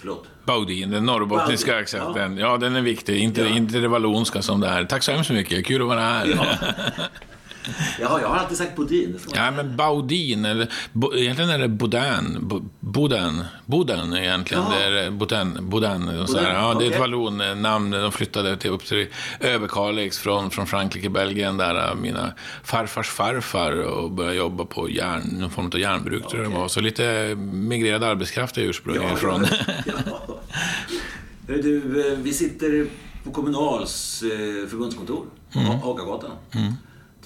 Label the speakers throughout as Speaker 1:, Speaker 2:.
Speaker 1: förlåt.
Speaker 2: Baudin, den norrbottniska
Speaker 1: Baudin,
Speaker 2: accenten. Ja. den är viktig. Inte,
Speaker 1: Ja.
Speaker 2: inte det vallonska som det är. Tack så hemskt mycket. Kul att vara här.
Speaker 1: Ja. Jaha, jag har alltid sagt Bodin.
Speaker 2: Ja, men Baudin, eller bo, egentligen är det Boudin. Bo, Boden. Boden egentligen.
Speaker 1: Ja.
Speaker 2: Det är Boden. Boden och så här. Ja, det är ett vallonnamn. De flyttade till, upp till Överkalix från, från Frankrike, Belgien, där mina farfars farfar och började jobba på järn, någon form av järnbruk, tror jag det var. Så lite migrerad arbetskraft är ursprungligen ifrån.
Speaker 1: Ja. Hörru Du, eh, vi sitter på Kommunals eh, förbundskontor på
Speaker 2: Mm.
Speaker 1: Hagagatan.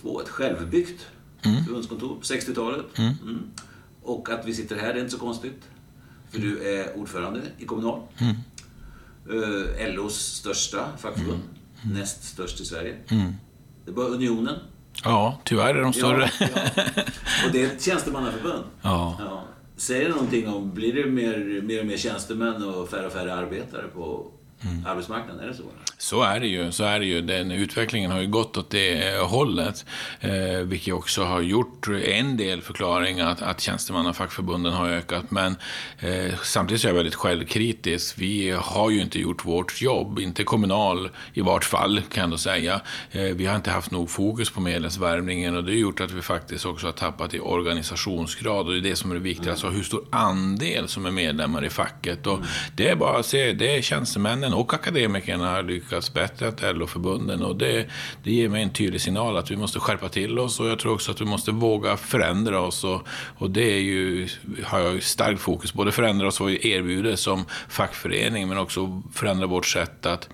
Speaker 1: Två, ett självbyggt
Speaker 2: Mm.
Speaker 1: förbundskontor på 60-talet. Mm. Och att vi sitter här det är inte så konstigt. För du är ordförande i Kommunal.
Speaker 2: Mm.
Speaker 1: Eh, LOs största fackförbund.
Speaker 2: Mm.
Speaker 1: Näst störst i Sverige. Det var Unionen.
Speaker 2: Ja, tyvärr är de större.
Speaker 1: Ja, ja. Och det är ett tjänstemannaförbund.
Speaker 2: Ja.
Speaker 1: Ja. Säger det någonting om, blir det mer, mer och mer tjänstemän och färre och färre arbetare på
Speaker 2: Mm.
Speaker 1: arbetsmarknaden? Är det så?
Speaker 2: Så är det ju. Så är det ju. Den utvecklingen har ju gått åt det eh, hållet. Eh, vilket också har gjort en del förklaring att, att tjänstemannafackförbunden har ökat. Men eh, samtidigt är jag väldigt självkritisk. Vi har ju inte gjort vårt jobb. Inte kommunal i vart fall, kan jag ändå säga. Eh, vi har inte haft nog fokus på medlemsvärvningen och det har gjort att vi faktiskt också har tappat i organisationsgrad. Och det är det som är det viktiga. Alltså hur stor andel som är medlemmar i facket. Och det är bara att se, det är tjänstemännen och akademikerna har lyckats bättre att LO-förbunden. Och det, det ger mig en tydlig signal att vi måste skärpa till oss och jag tror också att vi måste våga förändra oss. Och, och det är ju, har jag starkt fokus både förändra oss vad vi erbjuder som fackförening men också förändra vårt sätt att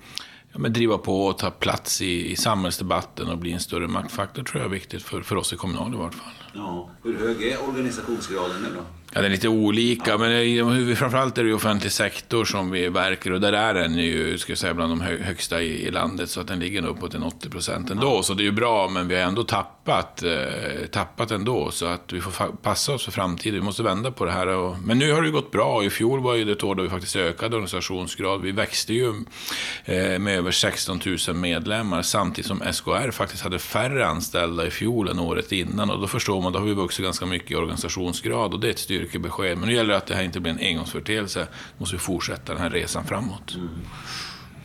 Speaker 2: ja, men driva på och ta plats i, i samhällsdebatten och bli en större maktfaktor tror jag är viktigt för, för oss i kommunal i vart fall.
Speaker 1: Ja. Hur hög är organisationsgraden nu då?
Speaker 2: Ja, det är lite olika, men är, framförallt är det ju offentlig sektor som vi verkar och där är den ju, ska jag säga, bland de högsta i, i landet, så att den ligger nog uppåt en 80 procent ändå. Så det är ju bra, men vi har ändå tappat, eh, tappat ändå, så att vi får passa oss för framtiden. Vi måste vända på det här. Och, men nu har det ju gått bra. I fjol var ju det ett år då vi faktiskt ökade organisationsgrad. Vi växte ju eh, med över 16 000 medlemmar, samtidigt som SKR faktiskt hade färre anställda i fjol än året innan. Och då förstår man, då har vi vuxit ganska mycket i organisationsgrad och det är ett styrkebesked. Men nu gäller det att det här inte blir en engångsföreteelse. Då måste vi fortsätta den här resan framåt. Mm.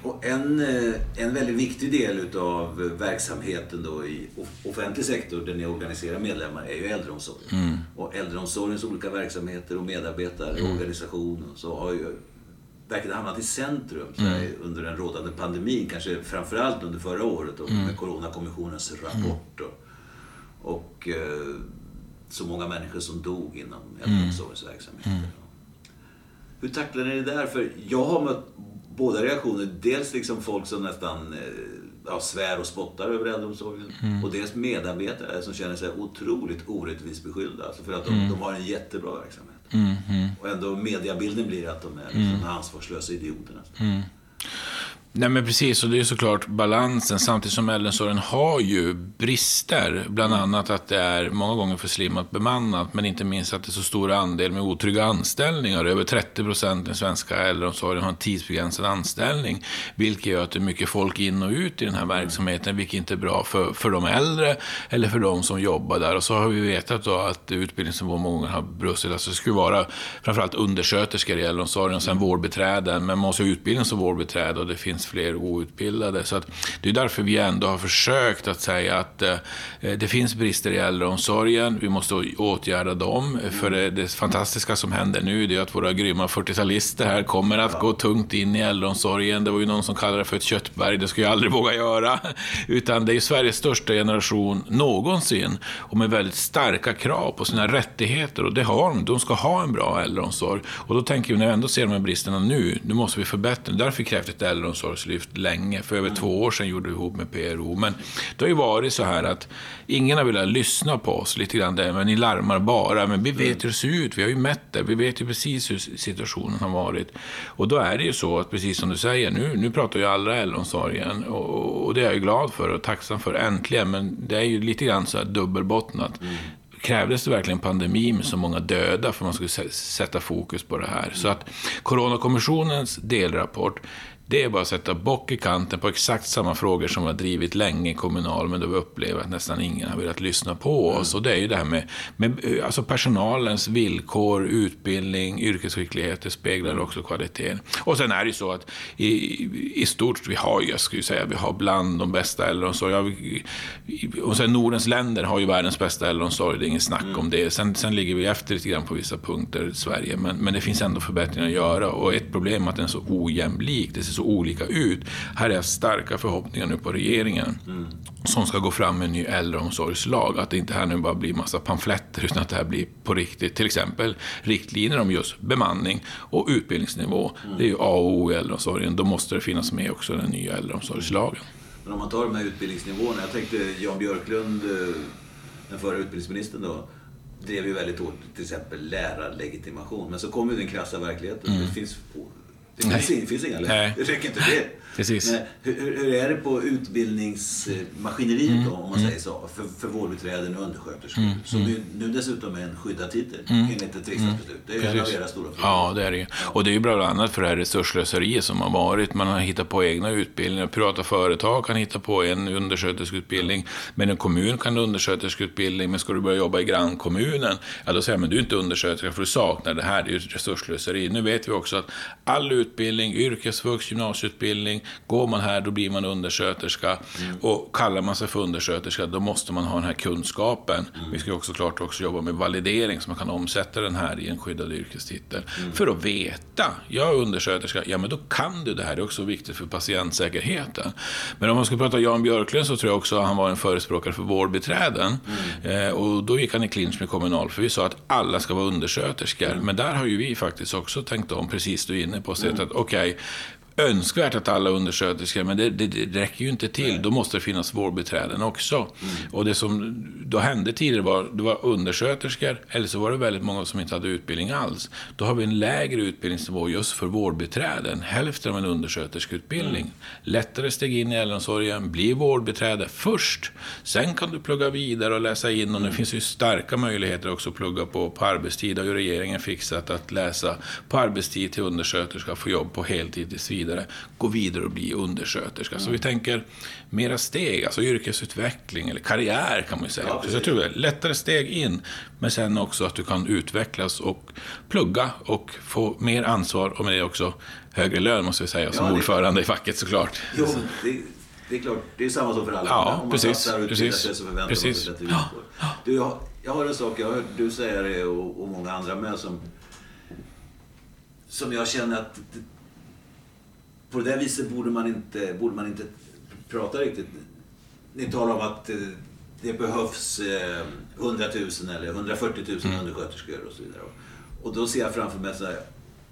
Speaker 1: Och en, eh, en väldigt viktig del utav verksamheten då i off- offentlig sektor där ni organiserar medlemmar är ju äldreomsorgen.
Speaker 2: Mm.
Speaker 1: Och äldreomsorgens olika verksamheter och medarbetare, organisation och så har ju verkligen hamnat i centrum
Speaker 2: Mm.
Speaker 1: under den rådande pandemin, kanske framförallt under förra året och
Speaker 2: Mm.
Speaker 1: med Coronakommissionens rapport. Och, och eh, så många människor som dog inom
Speaker 2: Mm.
Speaker 1: äldreomsorgens verksamheter. Hur tacklar ni det där? För jag har mött båda reaktioner. Dels liksom folk som nästan eh, ja, svär och spottar över äldreomsorgen. Och dels medarbetare som känner sig otroligt orättvist beskyllda. Alltså för att de, de har en jättebra verksamhet. Och ändå mediabilden blir att de är liksom ansvarslösa idioter nästan.
Speaker 2: Nej men precis, och det är såklart balansen samtidigt som äldreomsorgen har ju brister. Bland annat att det är många gånger för slimmat bemannat, men inte minst att det är så stor andel med otrygga anställningar. Över 30 procent i den svenska äldreomsorgen har en tidsbegränsad anställning, vilket gör att det är mycket folk in och ut i den här verksamheten, vilket inte är bra för, för de äldre eller för de som jobbar där. Och så har vi vetat då att utbildningsnivån många gånger har brustit. Alltså det skulle vara framförallt undersköterskor i äldreomsorgen och sen vårdbiträden, men man måste ha utbildning som vårdbiträde och det finns fler outbildade. Så att det är därför vi ändå har försökt att säga att eh, det finns brister i äldreomsorgen, vi måste åtgärda dem. För det, det fantastiska som händer nu det är att våra grymma 40-talister här kommer att gå tungt in i äldreomsorgen. Det var ju någon som kallade det för ett köttberg, det skulle jag aldrig våga göra. Utan det är Sveriges största generation någonsin och med väldigt starka krav på sina rättigheter och det har de. De ska ha en bra äldreomsorg. Och då tänker vi, när vi ändå ser de här bristerna nu, nu måste vi förbättra. Därför krävs ett äldreomsorg äldreomsorgslyft länge. För över mm. två år sedan gjorde vi ihop med PRO. Men det har ju varit så här att ingen har velat lyssna på oss lite grann där, men ni larmar bara. Men vi vet hur det ser ut, vi har ju mätt det, vi vet ju precis hur situationen har varit. Och då är det ju så att, precis som du säger, nu, nu pratar ju alla äldreomsorgen och, och det är jag ju glad för och tacksam för, äntligen. Men det är ju lite grann så här dubbelbottnat. Mm krävdes det verkligen pandemi med så många döda för att man skulle sätta fokus på det här. Så att Coronakommissionens delrapport det är bara att sätta bock i kanten på exakt samma frågor som vi har drivit länge i kommunal, men då vi upplever att nästan ingen har velat lyssna på oss. Mm. Och det är ju det här med, med alltså personalens villkor, utbildning, yrkesskicklighet, det speglar också kvaliteten. Och sen är det ju så att i, i stort, vi har ju, jag skulle säga, vi har bland de bästa äldreomsorg. Och sen Nordens länder har ju världens bästa äldreomsorg, det är inget snack mm. om det. Sen, sen ligger vi efter lite grann på vissa punkter, Sverige, men, men det finns ändå förbättringar att göra. Och ett problem är att den är så ojämlik. Det så olika ut. Här är starka förhoppningar nu på regeringen mm. som ska gå fram med en ny äldreomsorgslag. Att det inte här nu bara blir massa pamfletter utan att det här blir på riktigt. Till exempel riktlinjer om just bemanning och utbildningsnivå. Mm. Det är ju A och O i äldreomsorgen. Då måste det finnas med också den nya äldreomsorgslagen.
Speaker 1: Men om man tar de här utbildningsnivåerna. Jag tänkte Jan Björklund, eh, den förra utbildningsministern då, drev ju väldigt hårt till exempel lärarlegitimation. Men så kom ju den krassa verkligheten. Mm. Det finns det finns, Nej. finns inga. Det räcker inte det.
Speaker 2: Precis. Men
Speaker 1: hur, hur, är det på utbildningsmaskineriet mm. då, om man mm. säger så, för, för vårdbiträden och undersköterskor? Mm. Som mm. nu dessutom är en skyddad titel mm. enligt ett riksdagsbeslut. Det är Precis. en av era stora
Speaker 2: frågor. Ja, det är det ja. Och det är ju bland annat för det här resurslöseriet som har varit. Man har hittat på egna utbildningar. Privata företag kan hitta på en undersköterskeutbildning. Men en kommun kan undersköterskeutbildning. Men ska du börja jobba i grannkommunen, ja då säger man du är inte undersköterska för du saknar det här. Det är ju ett resurslöseri. Nu vet vi också att all utbildning, yrkesvux, gymnasieutbildning, Går man här, då blir man undersköterska. Mm. Och kallar man sig för undersköterska, då måste man ha den här kunskapen. Mm. Vi ska också klart också jobba med validering, så man kan omsätta den här i en skyddad yrkestitel. Mm. För att veta, jag är undersköterska, ja men då kan du det här. Det är också viktigt för patientsäkerheten. Men om man ska prata Jan Björklund så tror jag också att han var en förespråkare för vårdbiträden. Mm. Eh, och då gick han i clinch med Kommunal, för vi sa att alla ska vara undersköterskor. Mm. Men där har ju vi faktiskt också tänkt om, precis du är inne på, mm. att okej, okay, önskvärt att alla undersköterskor, men det, det, det räcker ju inte till. Nej. Då måste det finnas vårdbiträden också. Mm. Och det som då hände tidigare var, det var undersköterskor, eller så var det väldigt många som inte hade utbildning alls. Då har vi en lägre utbildningsnivå just för vårdbiträden, hälften av en undersköterskeutbildning. Mm. Lättare steg in i äldreomsorgen, bli vårdbiträde först. Sen kan du plugga vidare och läsa in, och mm. det finns ju starka möjligheter också att plugga på, på arbetstid. Det har ju regeringen fixat att läsa på arbetstid till undersköterska, få jobb på heltid tills vidare vidare, gå vidare och bli undersköterska. Mm. Så vi tänker mera steg, alltså yrkesutveckling eller karriär kan man ju säga. Ja, så jag tror det är lättare steg in, men sen också att du kan utvecklas och plugga och få mer ansvar och med det också högre lön måste vi säga, som ja, det... ordförande i facket såklart.
Speaker 1: Jo, det, det är klart, det är samma som för alla.
Speaker 2: Ja, Om
Speaker 1: man
Speaker 2: precis,
Speaker 1: satsar och utbildar sig så förväntar precis. man sig bättre villkor. Ja. Du, jag, jag har en sak, jag har hört du säga det och, och många andra med som som jag känner att på det där viset borde man inte, borde man inte prata riktigt. Ni talar om att eh, det behövs 100 eh, 000 eller 140 000 mm. undersköterskor och så vidare. Och då ser jag framför mig så här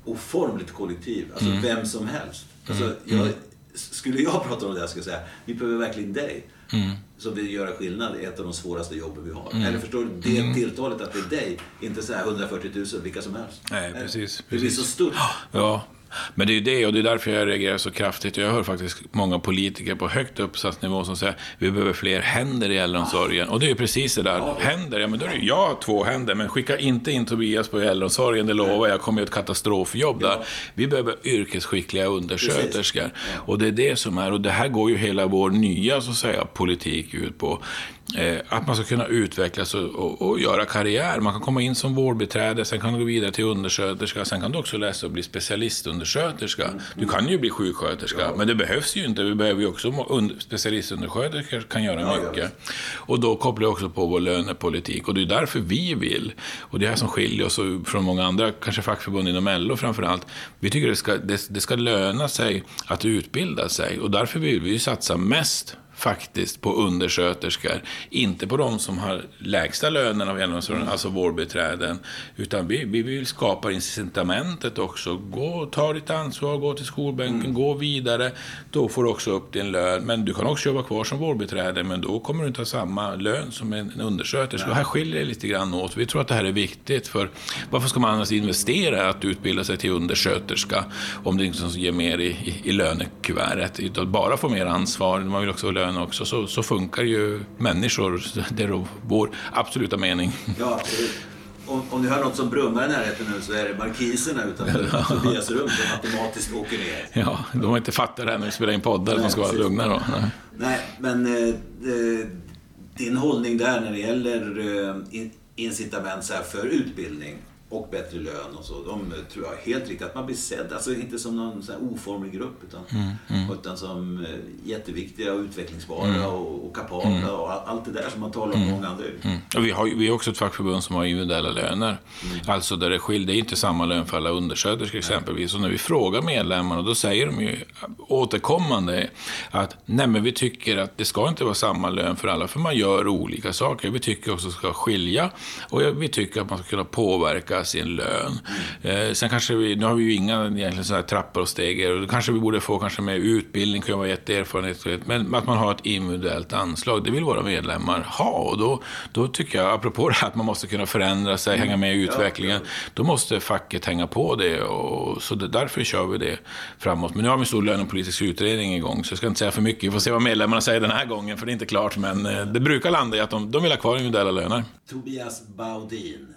Speaker 1: oformligt kollektiv, alltså mm. vem som helst. Alltså, mm. jag, mm. skulle jag prata om det här skulle jag säga, vi behöver verkligen dig. Mm. Som vill göra skillnad i ett av de svåraste jobben vi har. Mm. Eller förstår du, det mm. tilltalet att det är dig, inte så här 140 000, vilka som helst.
Speaker 2: Nej, precis.
Speaker 1: Det blir så stort.
Speaker 2: Ja, men det är ju det, och det är därför jag reagerar så kraftigt. Jag hör faktiskt många politiker på högt uppsatt nivå som säger vi behöver fler händer i äldreomsorgen. Och det är ju precis det där. Händer, ja men då är det jag två händer. Men skicka inte in Tobias på äldreomsorgen, det lovar jag. kommer ju ett katastrofjobb där. Vi behöver yrkesskickliga undersköterskor. Och det är det som är, och det här går ju hela vår nya så att säga, politik ut på. Eh, att man ska kunna utvecklas och, och, och, göra karriär. Man kan komma in som vårdbiträde, sen kan du gå vidare till undersköterska, sen kan du också läsa och bli specialistundersköterska. Du kan ju bli sjuksköterska, ja. men det behövs ju inte. Vi behöver ju också specialistundersköterskor kan göra ja, mycket. Ja. Och då kopplar jag också på vår lönepolitik och det är därför vi vill, och det är här som skiljer oss från många andra, kanske fackförbund inom LO framför allt. Vi tycker det ska, det, det ska löna sig att utbilda sig och därför vill vi satsa mest faktiskt på undersköterskor. Inte på de som har lägsta lönen av äldreomsorgen, alltså vårdbiträden. Utan vi, vi vill skapa incitamentet också. Gå, ta ditt ansvar, gå till skolbänken, mm. gå vidare. Då får du också upp din lön. Men du kan också jobba kvar som vårdbiträde, men då kommer du inte ha samma lön som en undersköterska. Och här skiljer det lite grann åt. Vi tror att det här är viktigt. För varför ska man annars investera i att utbilda sig till undersköterska om det inte ger mer i, i, i lönekuvertet? Bara få mer ansvar, man vill också ha lön också, så, så funkar ju människor, det är vår absoluta mening.
Speaker 1: Ja, om, om ni hör något som brummar i närheten nu så är det markiserna utanför Tobias rum som automatiskt åker ner.
Speaker 2: Ja, de har inte fattat det här när vi spelar in poddar, de ska vara lugna då.
Speaker 1: Nej, Nej men eh, eh, din hållning där när det gäller eh, incitament så för utbildning och bättre lön och så. De tror jag helt riktigt att man blir sedd, alltså inte som någon så oformlig grupp utan, mm, mm. utan som eh, jätteviktiga och utvecklingsbara mm. och, och, kapabla mm. och allt det där som man talar om mm. många andra
Speaker 2: mm. och vi, har, vi är också ett fackförbund som har individuella löner. Alltså där det skiljer, det är inte samma lön för alla undersköterskor exempelvis. Och när vi frågar medlemmarna då säger de ju återkommande att nej men vi tycker att det ska inte vara samma lön för alla för man gör olika saker. Vi tycker också att det ska skilja och vi tycker att man ska kunna påverka sin lön. Eh, sen kanske vi, nu har vi ju inga egentligen så här trappor och steg. Och då kanske vi borde få kanske med utbildning, kunna vara jätteerfarenhet. Men att man har ett individuellt anslag, det vill våra medlemmar ha. Och då, då tycker jag, apropå det här att man måste kunna förändra sig, hänga med i utvecklingen. Då måste facket hänga på det. Och, så det, därför kör vi det framåt. Men nu har vi en stor lönepolitisk utredning igång, så jag ska inte säga för mycket. Vi får se vad medlemmarna säger den här gången, för det är inte klart. Men eh, det brukar landa i att de, de vill ha kvar individuella löner.
Speaker 1: Tobias Baudin.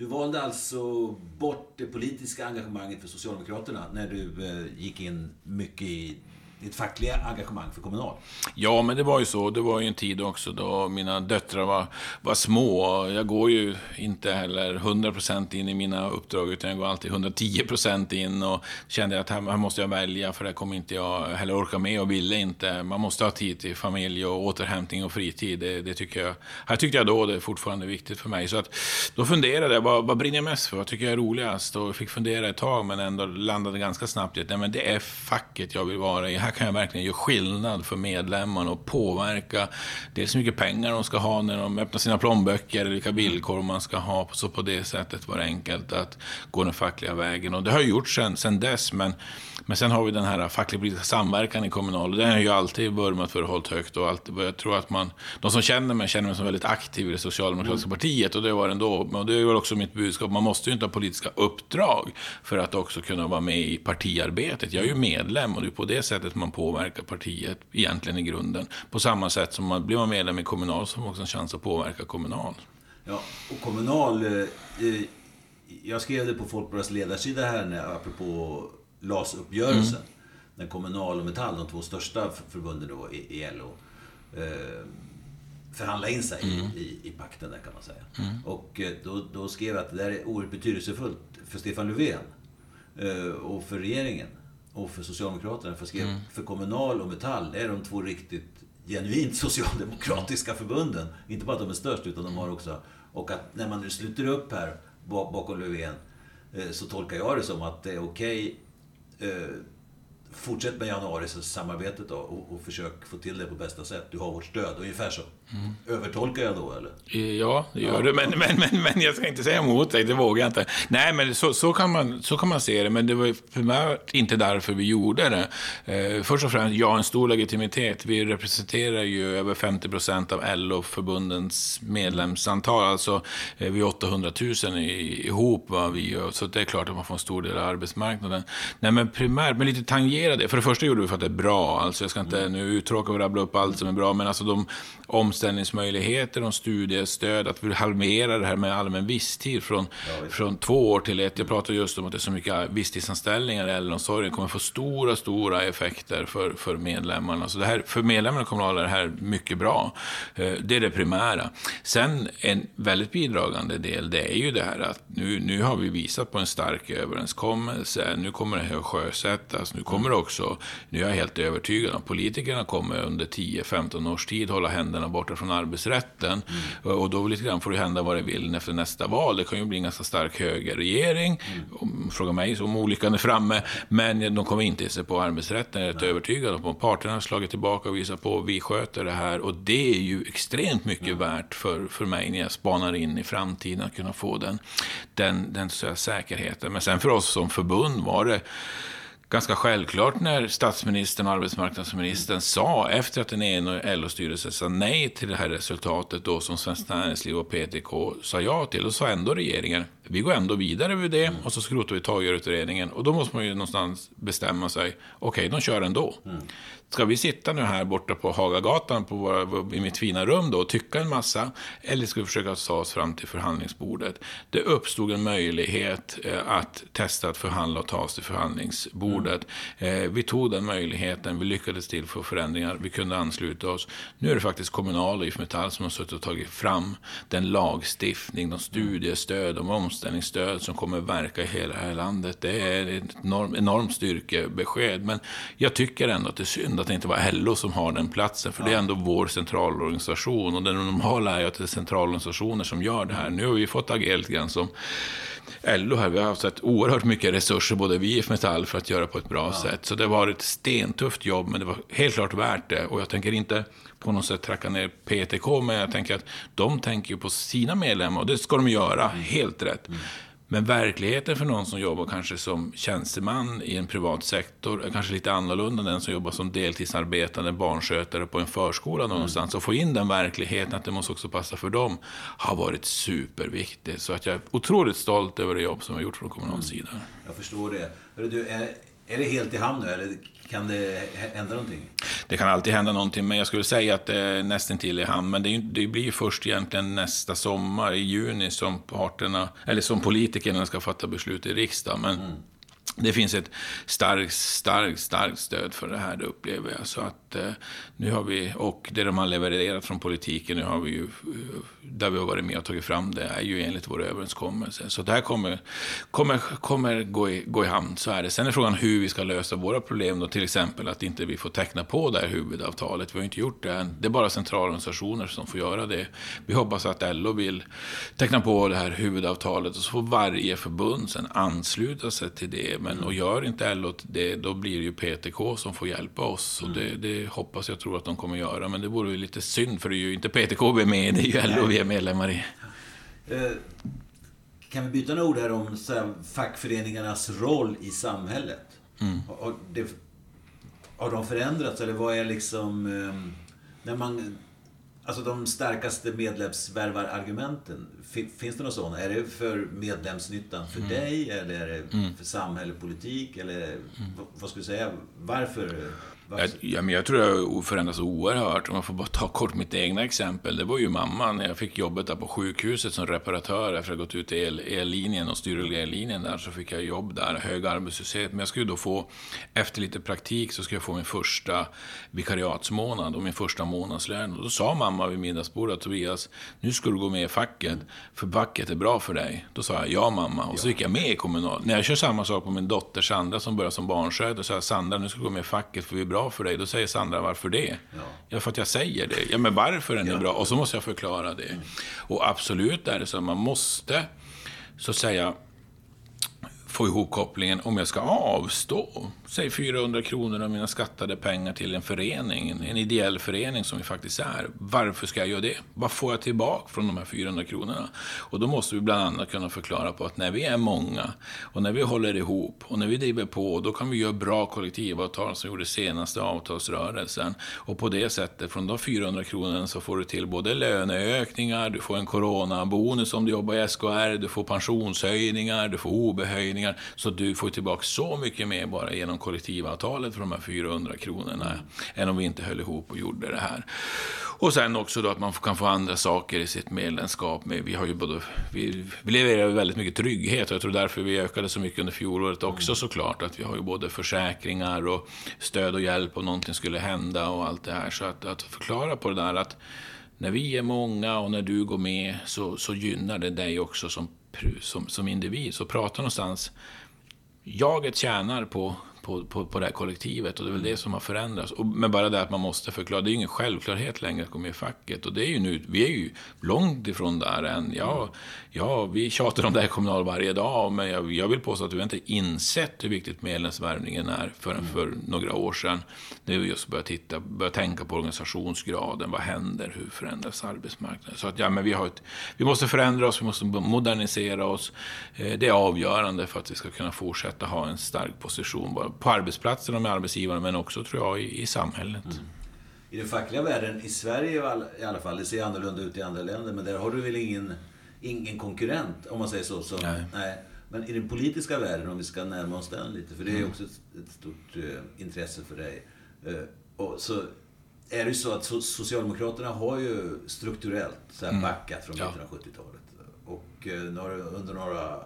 Speaker 1: Du valde alltså bort det politiska engagemanget för Socialdemokraterna när du eh, gick in mycket i ditt fackliga engagemang för Kommunal?
Speaker 2: Ja, men det var ju så. Det var ju en tid också då mina döttrar var, var små. Jag går ju inte heller 100% in i mina uppdrag, utan jag går alltid 110% in och kände att här, här måste jag välja, för det kommer inte jag heller orka med och ville inte. Man måste ha tid till familj och återhämtning och fritid. Det, det tycker jag, här tyckte jag då det är fortfarande viktigt för mig. Så att, då funderade jag, vad, vad brinner jag mest för? Vad tycker jag är roligast? Och fick fundera ett tag, men ändå landade ganska snabbt i att det är facket jag vill vara i. Här kan jag verkligen göra skillnad för medlemmarna och påverka dels hur mycket pengar de ska ha när de öppnar sina plånböcker, eller vilka villkor man ska ha. Så på det sättet var det enkelt att gå den fackliga vägen. Och det har gjorts sen, sen dess, men men sen har vi den här facklig-politiska samverkan i Kommunal. Den har jag ju alltid vurmat för och hållit högt. Och alltid, jag tror att man, de som känner mig känner mig som väldigt aktiv i det socialdemokratiska mm. partiet. Och det var ändå. Och det är väl också mitt budskap. Man måste ju inte ha politiska uppdrag för att också kunna vara med i partiarbetet. Jag är ju medlem och det är på det sättet man påverkar partiet egentligen i grunden. På samma sätt som man blir man medlem i Kommunal så har man också en chans att påverka Kommunal.
Speaker 1: Ja, och Kommunal... Eh, eh jag skrev det på Folkbladets ledarsida här när, apropå LAS-uppgörelsen. Mm. När Kommunal och Metall, de två största förbunden då i, i LO, eh, förhandlade in sig mm. i, i pakten där kan man säga. Mm. Och eh, då, då skrev jag att det där är oerhört betydelsefullt för Stefan Löfven eh, och för regeringen och för Socialdemokraterna. För, skrev, mm. för Kommunal och Metall är de två riktigt genuint socialdemokratiska förbunden. Inte bara att de är störst, utan de har också... Och att när man nu sluter upp här bakom Löfven eh, så tolkar jag det som att det är okej okay eh, fortsätt med januarisamarbetet då och, och försök få till det på bästa sätt. Du har vårt stöd, ungefär så. Mm. Övertolkar jag då eller?
Speaker 2: Eh, ja, det gör ja. du. Men, men, men, men jag ska inte säga emot dig, det vågar jag inte. Nej, men så, så, kan man, så kan man se det. Men det var primärt inte därför vi gjorde det. Eh, först och främst, ja, en stor legitimitet. Vi representerar ju över 50 procent av LO-förbundens medlemsantal. Alltså, eh, vi är 800 000 i, ihop, vad vi gör. Så det är klart att man får en stor del av arbetsmarknaden. Nej, men primärt, men lite tangera det. För det första gjorde vi för att det är bra. Alltså, jag ska inte nu uttråka och rabbla upp allt som är bra, men alltså de omställningsmöjligheter och studiestöd, att vi halverar det här med allmän visstid från, ja, från två år till ett. Jag pratar just om att det är så mycket visstidsanställningar i äldreomsorgen. Kommer få stora, stora effekter för, för medlemmarna. Så det här, för medlemmarna är det här mycket bra. Eh, det är det primära. Sen en väldigt bidragande del, det är ju det här att nu, nu har vi visat på en stark överenskommelse. Nu kommer det här att sjösättas. Nu kommer det också, nu är jag helt övertygad om, politikerna kommer under 10-15 års tid hålla händerna borta från arbetsrätten. Mm. Och då lite grann får det hända vad det vill efter nästa val. Det kan ju bli en ganska stark högerregering. Mm. Fråga mig om olyckan är framme. Men de kommer inte se på arbetsrätten, jag är rätt övertygad om. Parterna har slagit tillbaka och visat på att vi sköter det här. Och det är ju extremt mycket mm. värt för, för mig när jag spanar in i framtiden, att kunna få den, den, den så säkerheten. Men sen för oss som förbund var det ganska självklart när statsministern och arbetsmarknadsministern sa, efter att den ena LO-styrelsen sa nej till det här resultatet då som Svenskt Näringsliv och PTK sa ja till, då sa ändå regeringen, vi går ändå vidare med det och så skrotar vi Tagerutredningen. Och då måste man ju någonstans bestämma sig, okej, okay, de kör ändå. Mm. Ska vi sitta nu här borta på Hagagatan på våra, i mitt fina rum då och tycka en massa? Eller ska vi försöka ta oss fram till förhandlingsbordet? Det uppstod en möjlighet eh, att testa att förhandla och ta oss till förhandlingsbordet. Mm. Eh, vi tog den möjligheten, vi lyckades till få förändringar, vi kunde ansluta oss. Nu är det faktiskt Kommunal och IF Metall som har suttit och tagit fram den lagstiftning, de studiestöd, de omställningsstöd som kommer verka i hela det här landet. Det är ett enormt, enormt styrkebesked. Men jag tycker ändå att det är synd att det inte var LO som har den platsen. För ja. det är ändå vår centralorganisation. Och det normala är ju att det är centralorganisationer som gör det här. Nu har vi fått agera lite grann som LO här. Vi har haft oerhört mycket resurser, både vi IF Metall, för att göra på ett bra ja. sätt. Så det var ett stentufft jobb, men det var helt klart värt det. Och jag tänker inte på något sätt tracka ner PTK, men jag tänker att de tänker på sina medlemmar och det ska de göra, mm. helt rätt. Mm. Men verkligheten för någon som jobbar kanske som tjänsteman i en privat sektor är kanske lite annorlunda än den som jobbar som deltidsarbetande barnskötare på en förskola mm. någonstans. Och få in den verkligheten, att det måste också passa för dem, har varit superviktigt. Så att jag är otroligt stolt över det jobb som vi har gjort från kommunal mm. sida.
Speaker 1: Jag förstår det. Du, är, är det helt i hamn nu, eller kan det hända någonting?
Speaker 2: Det kan alltid hända någonting, men jag skulle säga att det är nästan till i hamn. Men det, är, det blir ju först egentligen nästa sommar, i juni, som parterna, eller som politikerna ska fatta beslut i riksdagen. Men mm det finns ett starkt, starkt, starkt stöd för det här, det upplever jag. Så att Eh, nu har vi, och det de har levererat från politiken, nu har vi ju, eh, där vi har varit med och tagit fram det, är ju enligt vår överenskommelse. Så det här kommer, kommer, kommer gå, i, gå i hamn, så är det. Sen är frågan hur vi ska lösa våra problem då, till exempel att inte vi får teckna på det här huvudavtalet. Vi har inte gjort det än. Det är bara centralorganisationer som får göra det. Vi hoppas att LO vill teckna på det här huvudavtalet och så får varje förbund sen ansluta sig till det men, och gör inte LO det, då blir det ju PTK som får hjälpa oss. Och det, det hoppas jag tror att de kommer göra. Men det vore ju lite synd, för det är ju inte PTK vi är med i, det är ju LO vi är medlemmar i.
Speaker 1: Eh, kan vi byta några ord här om fackföreningarnas roll i samhället? Mm. Har, det, har de förändrats, eller vad är liksom... Eh, när man Alltså de starkaste medlemsvärvarargumenten, finns det några sådana? Är det för medlemsnyttan för mm. dig eller är det mm. för samhälle politik? Eller mm. vad skulle du säga? Varför
Speaker 2: jag, ja, men jag tror det har förändrats oerhört. Om jag får bara ta kort mitt egna exempel. Det var ju mamma när jag fick jobbet där på sjukhuset som reparatör efter att ha gått ut i el, ellinjen och styrellinjen där så fick jag jobb där, hög arbetslöshet. Men jag skulle då få, efter lite praktik så skulle jag få min första vikariatsmånad och min första månadslön. Och då sa mamma vid middagsbordet, Tobias, nu ska du gå med i facket, för facket är bra för dig. Då sa jag, ja mamma. Och så gick jag med i Kommunal. När jag kör samma sak på min dotter Sandra som börjar som barnskötare, så sa jag, Sandra, nu ska du gå med i facket för vi är bra bra för dig. Då säger Sandra, varför det? Ja, ja för att jag säger det. Ja, men varför är ni ja. bra? Och så måste jag förklara det. Mm. Och absolut är det så, man måste, så att säga, få ihop kopplingen om jag ska avstå, säg 400 kronor av mina skattade pengar till en förening, en ideell förening som vi faktiskt är. Varför ska jag göra det? Vad får jag tillbaka från de här 400 kronorna? Och då måste vi bland annat kunna förklara på att när vi är många och när vi håller ihop och när vi driver på, då kan vi göra bra kollektivavtal som vi gjorde senaste avtalsrörelsen. Och på det sättet, från de 400 kronorna så får du till både löneökningar, du får en coronabonus om du jobbar i SKR, du får pensionshöjningar, du får OB-höjningar. Så du får tillbaka så mycket mer bara genom kollektivavtalet för de här 400 kronorna än om vi inte höll ihop och gjorde det här. Och sen också då att man kan få andra saker i sitt medlemskap. Vi, har ju både, vi, vi levererar väldigt mycket trygghet och jag tror därför vi ökade så mycket under fjolåret också såklart. Att vi har ju både försäkringar och stöd och hjälp om någonting skulle hända och allt det här. Så att, att förklara på det där att när vi är många och när du går med så, så gynnar det dig också som som, som individ. Så prata någonstans. Jaget tjänar på på, på, på det här kollektivet. Och det är väl det som har förändrats. Och, men bara det att man måste förklara, det är ju ingen självklarhet längre att gå med i facket. Och det är ju nu, vi är ju långt ifrån där än. Ja, ja vi tjatar om det här kommunal varje dag, men jag, jag vill påstå att vi inte insett hur viktigt medlemsvärvningen är förrän mm. för några år sedan. När vi just började titta, började tänka på organisationsgraden, vad händer, hur förändras arbetsmarknaden? Så att ja, men vi, har ett, vi måste förändra oss, vi måste modernisera oss. Eh, det är avgörande för att vi ska kunna fortsätta ha en stark position på arbetsplatsen och med arbetsgivarna, men också tror jag i, i samhället. Mm.
Speaker 1: I den fackliga världen, i Sverige i alla fall, det ser annorlunda ut i andra länder, men där har du väl ingen, ingen konkurrent, om man säger så. så nej. nej. Men i den politiska världen, om vi ska närma oss den lite, för det är mm. också ett, ett stort uh, intresse för dig. Uh, och så är det ju så att Socialdemokraterna har ju strukturellt så här mm. backat från mitten av 70-talet. Och uh, under några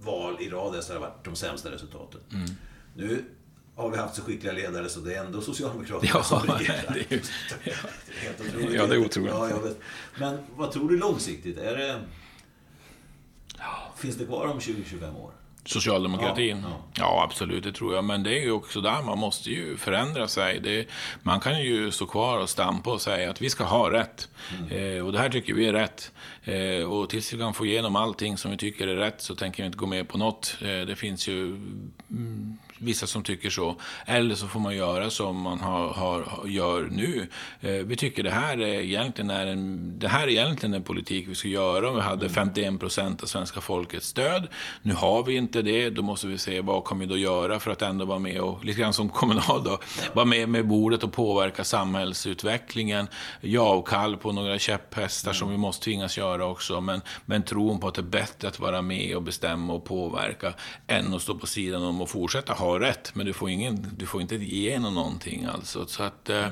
Speaker 1: val i rad så har det varit de sämsta resultaten. Mm. Nu har vi haft så skickliga ledare så det är ändå Socialdemokraterna
Speaker 2: ja,
Speaker 1: som
Speaker 2: regerar. Det är, ja. helt Ja, det är otroligt. Ja, jag vet.
Speaker 1: Men vad tror du långsiktigt? Är det, finns det kvar om 20-25 år?
Speaker 2: Socialdemokratin? Ja, ja. ja, absolut, det tror jag. Men det är ju också där man måste ju förändra sig. Det, man kan ju stå kvar och stampa och säga att vi ska ha rätt. Mm. Eh, och det här tycker vi är rätt. Eh, och tills vi kan få igenom allting som vi tycker är rätt så tänker vi inte gå med på något. Eh, det finns ju mm, vissa som tycker så. Eller så får man göra som man har, har, gör nu. Eh, vi tycker det här, är egentligen är en, det här är egentligen en politik vi ska göra om vi hade 51 procent av svenska folkets stöd. Nu har vi inte det. Då måste vi se vad kan vi då göra för att ändå vara med och, lite grann som kommunal då, vara med med bordet och påverka samhällsutvecklingen. Ja, avkall på några käpphästar som vi måste tvingas göra också. Men, men tron på att det är bättre att vara med och bestämma och påverka än att stå på sidan om och fortsätta ha har rätt, men du får, ingen, du får inte igenom någonting. Alltså. Så att eh,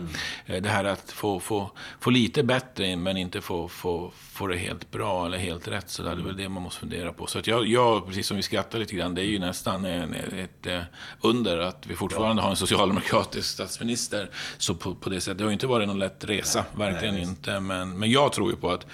Speaker 2: mm. det här att få, få, få lite bättre, men inte få, få, få det helt bra eller helt rätt, så det är väl det man måste fundera på. Så att jag, jag, precis som vi skrattar lite grann, det är ju nästan en, ett, ett eh, under att vi fortfarande har en socialdemokratisk statsminister. Så på, på det sättet, det har ju inte varit någon lätt resa, verkligen nej, inte. Men, men jag tror ju på att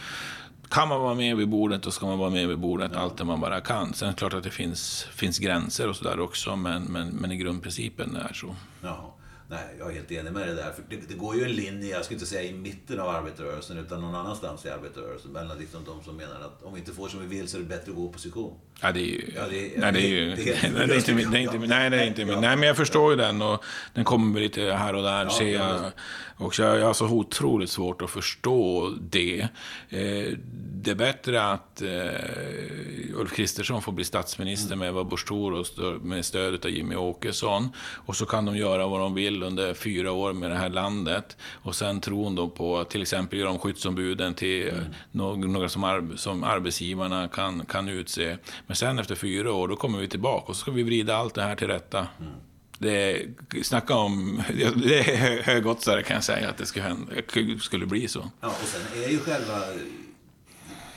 Speaker 2: kan man vara med vid bordet, då ska man vara med vid bordet ja. allt det man bara kan. Sen är det klart att det finns, finns gränser och sådär också, men, men, men i grundprincipen är det så.
Speaker 1: Jaha. Nej, jag är helt enig med det där. För det, det, går ju en linje, jag skulle inte säga i mitten av arbetarrörelsen, utan någon annanstans i arbetarrörelsen. Mellan liksom de som menar att om vi inte får som vi vill så är det bättre att gå i opposition.
Speaker 2: Ja, det är ju... Ja, det, nej, det är ju... Det är, nej, det är inte min... Nej, det är inte min. Nej, men jag förstår ju den och den kommer lite här och där, ja, ser jag. Och jag, jag har så otroligt svårt att förstå det. Eh, det är bättre att eh, Ulf Kristersson får bli statsminister mm. med Ebba Busch och med stöd av Jimmy Åkesson. Och så kan de göra vad de vill under fyra år med det här landet. Och sen tron då på till exempel göra om skyddsombuden till mm. några som, ar som arbetsgivarna kan, kan utse. Men sen efter fyra år, då kommer vi tillbaka och så ska vi vrida allt det här till rätta. Mm. Det, snacka om, det är högoddsare kan jag säga att det skulle, hända, skulle bli så.
Speaker 1: Ja, och sen är ju själva,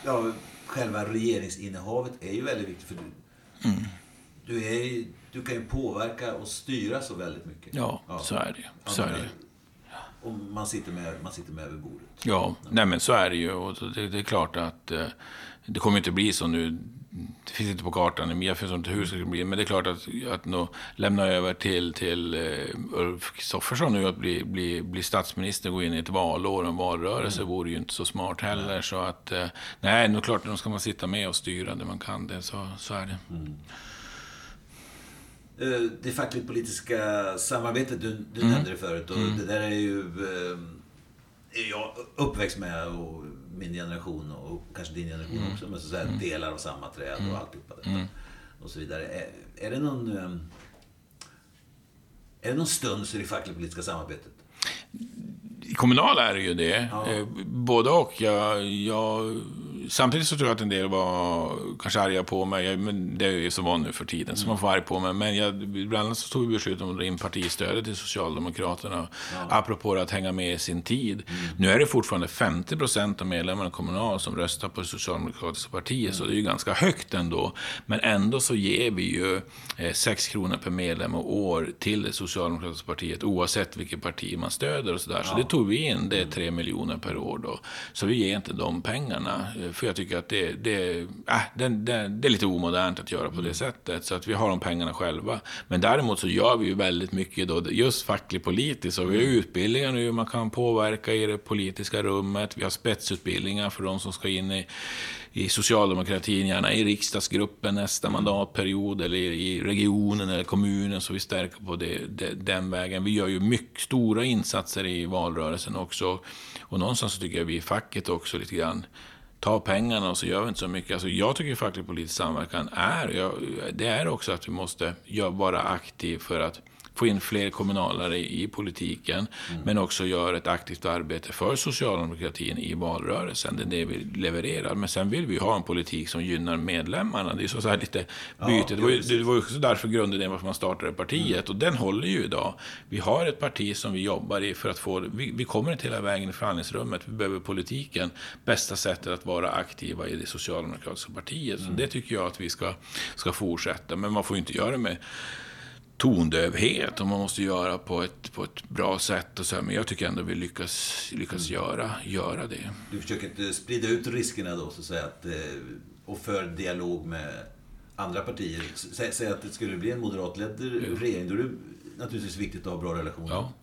Speaker 1: ja, själva regeringsinnehavet är ju väldigt viktigt. för du, mm. du, är, du kan ju påverka och styra så väldigt mycket.
Speaker 2: Ja, ja. så är det så är det
Speaker 1: Och man sitter med, man sitter med vid bordet.
Speaker 2: Ja, nej men så är det ju. Och det, det är klart att eh, det kommer inte bli så nu det finns inte på kartan. Jag förstår inte hur det ska bli. Men det är klart att, att nå, lämna över till, till uh, Ulf Kristoffersson nu att bli, bli, bli statsminister och gå in i ett valår och en valrörelse mm. vore ju inte så smart heller. Mm. Så att, uh, nej, är klart, då ska man sitta med och styra det man kan. Det, så, så är det. Mm.
Speaker 1: Eh, det fackligt politiska samarbetet, du, du mm. nämnde det förut. Och mm. Det där är ju är jag uppväxt med. Och, min generation och kanske din generation mm. också, men så, så här, mm. delar av samma träd och mm. alltihopa detta. Mm. Och så vidare. Är, är det någon... Ehm, är det någon stund i det fackligt-politiska samarbetet?
Speaker 2: I kommunala är det ju det. Ja. Eh, både och. Jag, jag samtidigt så tror jag att en del var kanske arga på mig. Men det är ju så van nu för tiden, så man får arg på mig. Men jag, bland annat så tog vi beslut om att dra in partistödet till Socialdemokraterna. Ja. Apropå att hänga med i sin tid. Mm. Nu är det fortfarande 50 procent av medlemmarna kommunal som röstar på Socialdemokratiska partiet. Mm. Så det är ju ganska högt ändå. Men ändå så ger vi ju eh, 6 kronor per medlem och år till det Socialdemokratiska partiet. Oavsett vilket parti man stöder och sådär. Ja. Så det tog vi in. Det är 3 miljoner per år då. Så vi ger inte de pengarna eh, för jag tycker att det, det, äh, det, det, det är lite omodernt att göra på det sättet. Så att vi har de pengarna själva. Men däremot så gör vi ju väldigt mycket då, just fackligt politiskt. Och vi har utbildningar nu, man kan påverka i det politiska rummet. Vi har spetsutbildningar för de som ska in i, i socialdemokratin, gärna i riksdagsgruppen nästa mandatperiod eller i regionen eller kommunen. Så vi stärker på det, det, den vägen. Vi gör ju mycket stora insatser i valrörelsen också. Och någonstans så tycker jag vi i facket också lite grann ta pengarna och så gör vi inte så mycket. Alltså jag tycker facklig politisk samverkan är, jag, det är också att vi måste vara aktiv för att få in fler kommunalare i politiken, mm. men också göra ett aktivt arbete för socialdemokratin i valrörelsen. Det är det vi levererar. Men sen vill vi ha en politik som gynnar medlemmarna. Det är så, så här lite byte. Ja, det, var ju, det var ju också därför grundidén varför man startade partiet. Mm. Och den håller ju idag. Vi har ett parti som vi jobbar i för att få... Vi, vi kommer inte hela vägen i förhandlingsrummet. Vi behöver politiken. Bästa sättet att vara aktiva i det socialdemokratiska partiet. Mm. Så det tycker jag att vi ska, ska fortsätta. Men man får ju inte göra det med tondövhet och man måste göra på ett, på ett bra sätt. Och så, men jag tycker ändå vi lyckas, lyckas mm. göra, göra det.
Speaker 1: Du försöker sprida ut riskerna då, så att säga, att, eh, och för dialog med andra partier. Säg att det skulle bli en moderatledd regering, då är det naturligtvis viktigt att ha bra relationer.
Speaker 2: Ja.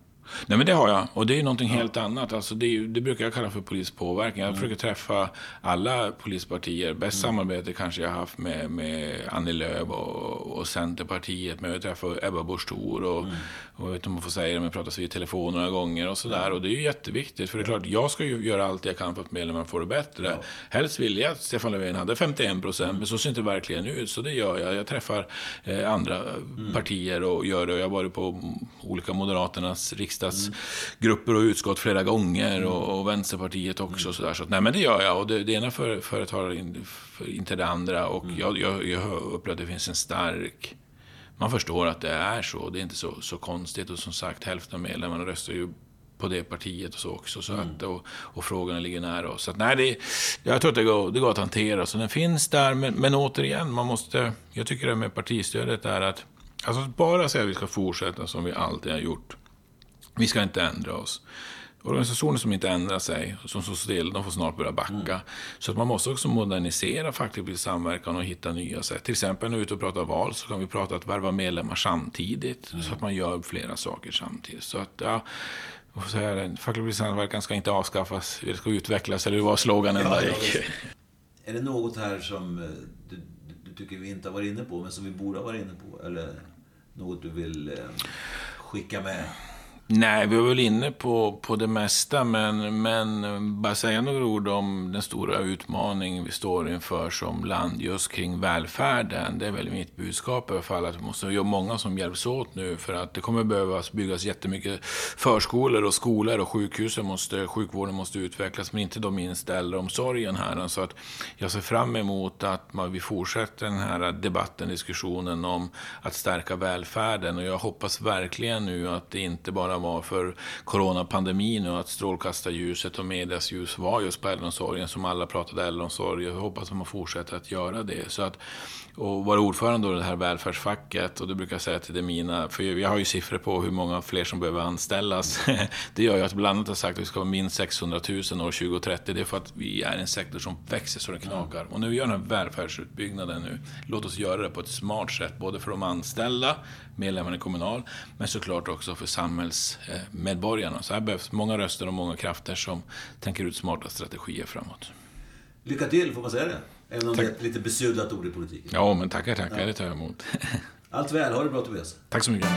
Speaker 2: Nej men det har jag. Och det är någonting ja. helt annat. Alltså det, det, brukar jag kalla för politisk påverkan. Jag mm. försöker träffa alla polispartier. Bäst mm. samarbete kanske jag har haft med, med Annie Lööf och, och Centerpartiet. Men jag träffar Ebba Busch och, mm. Och jag vet inte om man får säga det, men pratas vid telefon några gånger och sådär. Och det är ju jätteviktigt. För det är klart, jag ska ju göra allt jag kan för att medlemmarna får det bättre. Ja. Helst vill jag att Stefan Löfven hade 51 procent, mm. men så ser inte verkligen ut. Så det gör jag. Jag träffar eh, andra mm. partier och gör det. Och jag har varit på olika Moderaternas riksdags riksdagsgrupper och utskott flera gånger och, och Vänsterpartiet också. Och så där. Så, nej, men det gör jag och det, det ena företar för, inte det andra. Och mm. jag, jag, jag upplever att det finns en stark... Man förstår att det är så. Det är inte så, så konstigt. Och som sagt, hälften av medlemmarna röstar ju på det partiet och så också. Så mm. att, och, och frågorna ligger nära oss. Så att, nej, det, jag tror att det går, det går att hantera. Så den finns där. Men, men återigen, man måste... Jag tycker det med partistödet är att... Alltså bara säga att vi ska fortsätta som vi alltid har gjort. Vi ska inte ändra oss. Organisationer som inte ändrar sig, som står still, de får snart börja backa. Mm. Så att man måste också modernisera facklig samverkan och hitta nya sätt. Till exempel när vi är ute och pratar val så kan vi prata att värva medlemmar samtidigt. Mm. Så att man gör flera saker samtidigt. Så att, ja, facklig samverkan ska inte avskaffas, det ska utvecklas, eller hur var sloganen ja, där gick?
Speaker 1: Är det något här som eh, du, du, tycker vi inte har varit inne på, men som vi borde ha varit inne på? Eller något du vill eh, skicka med?
Speaker 2: Nej, vi var väl inne på, på det mesta, men, men bara säga några ord om den stora utmaning vi står inför som land just kring välfärden. Det är väl mitt budskap i alla fall, att vi måste göra många som hjälps åt nu för att det kommer behövas byggas jättemycket förskolor och skolor och sjukhusen måste, sjukvården måste utvecklas, men inte då minst äldreomsorgen här. Så att jag ser fram emot att man, vi fortsätter den här debatten, diskussionen om att stärka välfärden och jag hoppas verkligen nu att det inte bara bara var för coronapandemin och att strålkastarljuset och medias ljus var just på äldreomsorgen som alla pratade äldreomsorg. Jag hoppas att man fortsätter att göra det. Så att, och vara ordförande i det här välfärdsfacket och det brukar jag säga till det mina, för jag har ju siffror på hur många fler som behöver anställas. Det gör ju att bland annat har sagt att vi ska ha minst 600 000 år 2030. Det är för att vi är en sektor som växer så det knakar. Och när vi gör den här välfärdsutbyggnaden nu, låt oss göra det på ett smart sätt, både för de anställda, medlemmarna i Kommunal, men såklart också för samhälls samhällsmedborgarna. Så här behövs många röster och många krafter som tänker ut smarta strategier framåt.
Speaker 1: Lycka till, får man säga det? Även om Tack. det är ett lite besudlat ord i politiken.
Speaker 2: Ja, men tackar, tackar. Ja. Det tar jag emot.
Speaker 1: Allt väl. Ha det bra, Tobias.
Speaker 2: Tack så mycket.